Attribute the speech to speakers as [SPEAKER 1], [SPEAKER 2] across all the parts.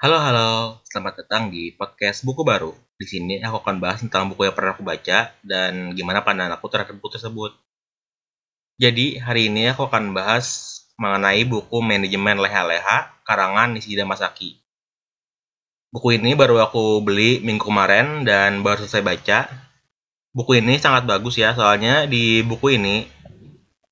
[SPEAKER 1] Halo, halo. Selamat datang di podcast Buku Baru. Di sini aku akan bahas tentang buku yang pernah aku baca dan gimana pandangan aku terhadap buku tersebut. Jadi, hari ini aku akan bahas mengenai buku Manajemen Leha-Leha karangan Nishida Masaki. Buku ini baru aku beli minggu kemarin dan baru selesai baca. Buku ini sangat bagus ya, soalnya di buku ini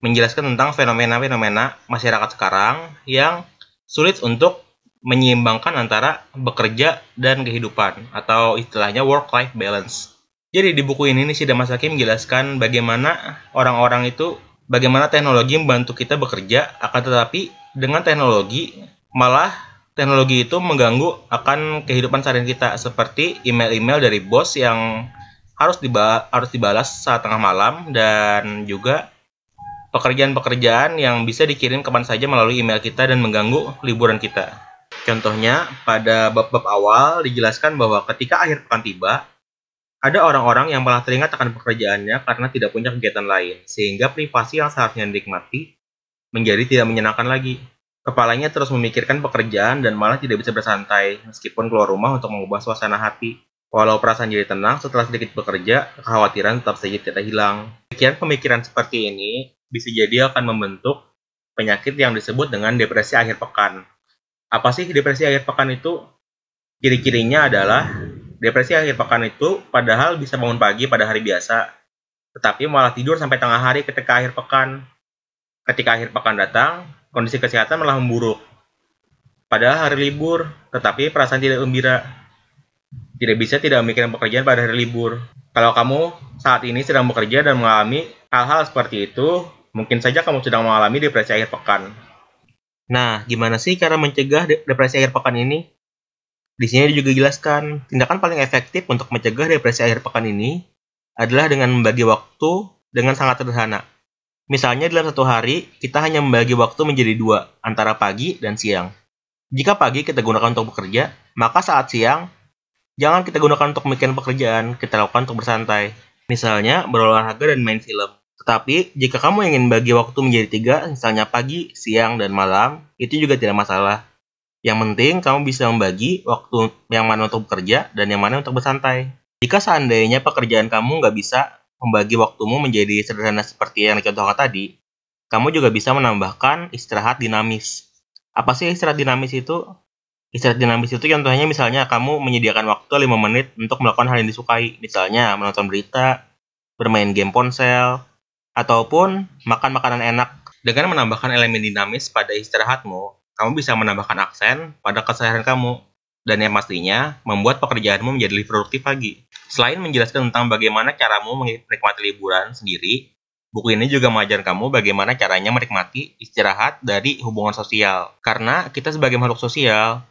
[SPEAKER 1] menjelaskan tentang fenomena-fenomena masyarakat sekarang yang sulit untuk menyeimbangkan antara bekerja dan kehidupan atau istilahnya work life balance. Jadi di buku ini Nishida Masaki menjelaskan bagaimana orang-orang itu bagaimana teknologi membantu kita bekerja akan tetapi dengan teknologi malah teknologi itu mengganggu akan kehidupan seharian kita seperti email-email dari bos yang harus dibalas, harus dibalas saat tengah malam dan juga pekerjaan-pekerjaan yang bisa dikirim kapan saja melalui email kita dan mengganggu liburan kita. Contohnya, pada bab-bab awal dijelaskan bahwa ketika akhir pekan tiba, ada orang-orang yang malah teringat akan pekerjaannya karena tidak punya kegiatan lain, sehingga privasi yang seharusnya dinikmati menjadi tidak menyenangkan lagi. Kepalanya terus memikirkan pekerjaan dan malah tidak bisa bersantai, meskipun keluar rumah untuk mengubah suasana hati. Walau perasaan jadi tenang setelah sedikit bekerja, kekhawatiran tetap saja tidak hilang. Pemikiran-pemikiran seperti ini bisa jadi akan membentuk penyakit yang disebut dengan depresi akhir pekan apa sih depresi akhir pekan itu? Ciri-cirinya adalah depresi akhir pekan itu padahal bisa bangun pagi pada hari biasa, tetapi malah tidur sampai tengah hari ketika akhir pekan. Ketika akhir pekan datang, kondisi kesehatan malah memburuk. Padahal hari libur, tetapi perasaan tidak gembira. Tidak bisa tidak memikirkan pekerjaan pada hari libur. Kalau kamu saat ini sedang bekerja dan mengalami hal-hal seperti itu, mungkin saja kamu sedang mengalami depresi akhir pekan. Nah, gimana sih cara mencegah depresi akhir pekan ini? Di sini juga jelaskan, tindakan paling efektif untuk mencegah depresi akhir pekan ini adalah dengan membagi waktu dengan sangat sederhana. Misalnya dalam satu hari, kita hanya membagi waktu menjadi dua, antara pagi dan siang. Jika pagi kita gunakan untuk bekerja, maka saat siang, jangan kita gunakan untuk memikirkan pekerjaan, kita lakukan untuk bersantai. Misalnya, berolahraga dan main film. Tetapi, jika kamu ingin bagi waktu menjadi tiga, misalnya pagi, siang, dan malam, itu juga tidak masalah. Yang penting, kamu bisa membagi waktu yang mana untuk bekerja dan yang mana untuk bersantai. Jika seandainya pekerjaan kamu nggak bisa membagi waktumu menjadi sederhana seperti yang dicontohkan tadi, kamu juga bisa menambahkan istirahat dinamis. Apa sih istirahat dinamis itu? Istirahat dinamis itu contohnya misalnya kamu menyediakan waktu 5 menit untuk melakukan hal yang disukai. Misalnya menonton berita, bermain game ponsel, ataupun makan makanan enak. Dengan menambahkan elemen dinamis pada istirahatmu, kamu bisa menambahkan aksen pada keseharian kamu dan yang pastinya membuat pekerjaanmu menjadi lebih produktif lagi. Selain menjelaskan tentang bagaimana caramu menikmati liburan sendiri, buku ini juga mengajar kamu bagaimana caranya menikmati istirahat dari hubungan sosial. Karena kita sebagai makhluk sosial,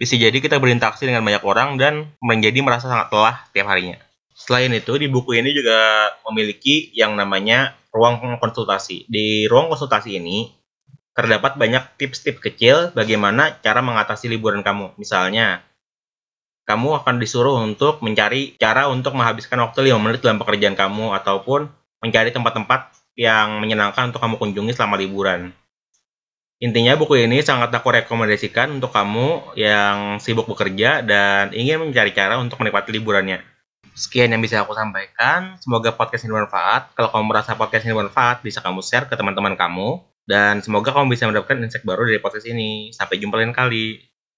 [SPEAKER 1] bisa jadi kita berinteraksi dengan banyak orang dan menjadi merasa sangat lelah tiap harinya. Selain itu, di buku ini juga memiliki yang namanya ruang konsultasi. Di ruang konsultasi ini terdapat banyak tips-tips kecil bagaimana cara mengatasi liburan kamu. Misalnya, kamu akan disuruh untuk mencari cara untuk menghabiskan waktu 5 menit dalam pekerjaan kamu ataupun mencari tempat-tempat yang menyenangkan untuk kamu kunjungi selama liburan. Intinya buku ini sangat aku rekomendasikan untuk kamu yang sibuk bekerja dan ingin mencari cara untuk menikmati liburannya. Sekian yang bisa aku sampaikan. Semoga podcast ini bermanfaat. Kalau kamu merasa podcast ini bermanfaat, bisa kamu share ke teman-teman kamu. Dan semoga kamu bisa mendapatkan insight baru dari podcast ini. Sampai jumpa lain kali.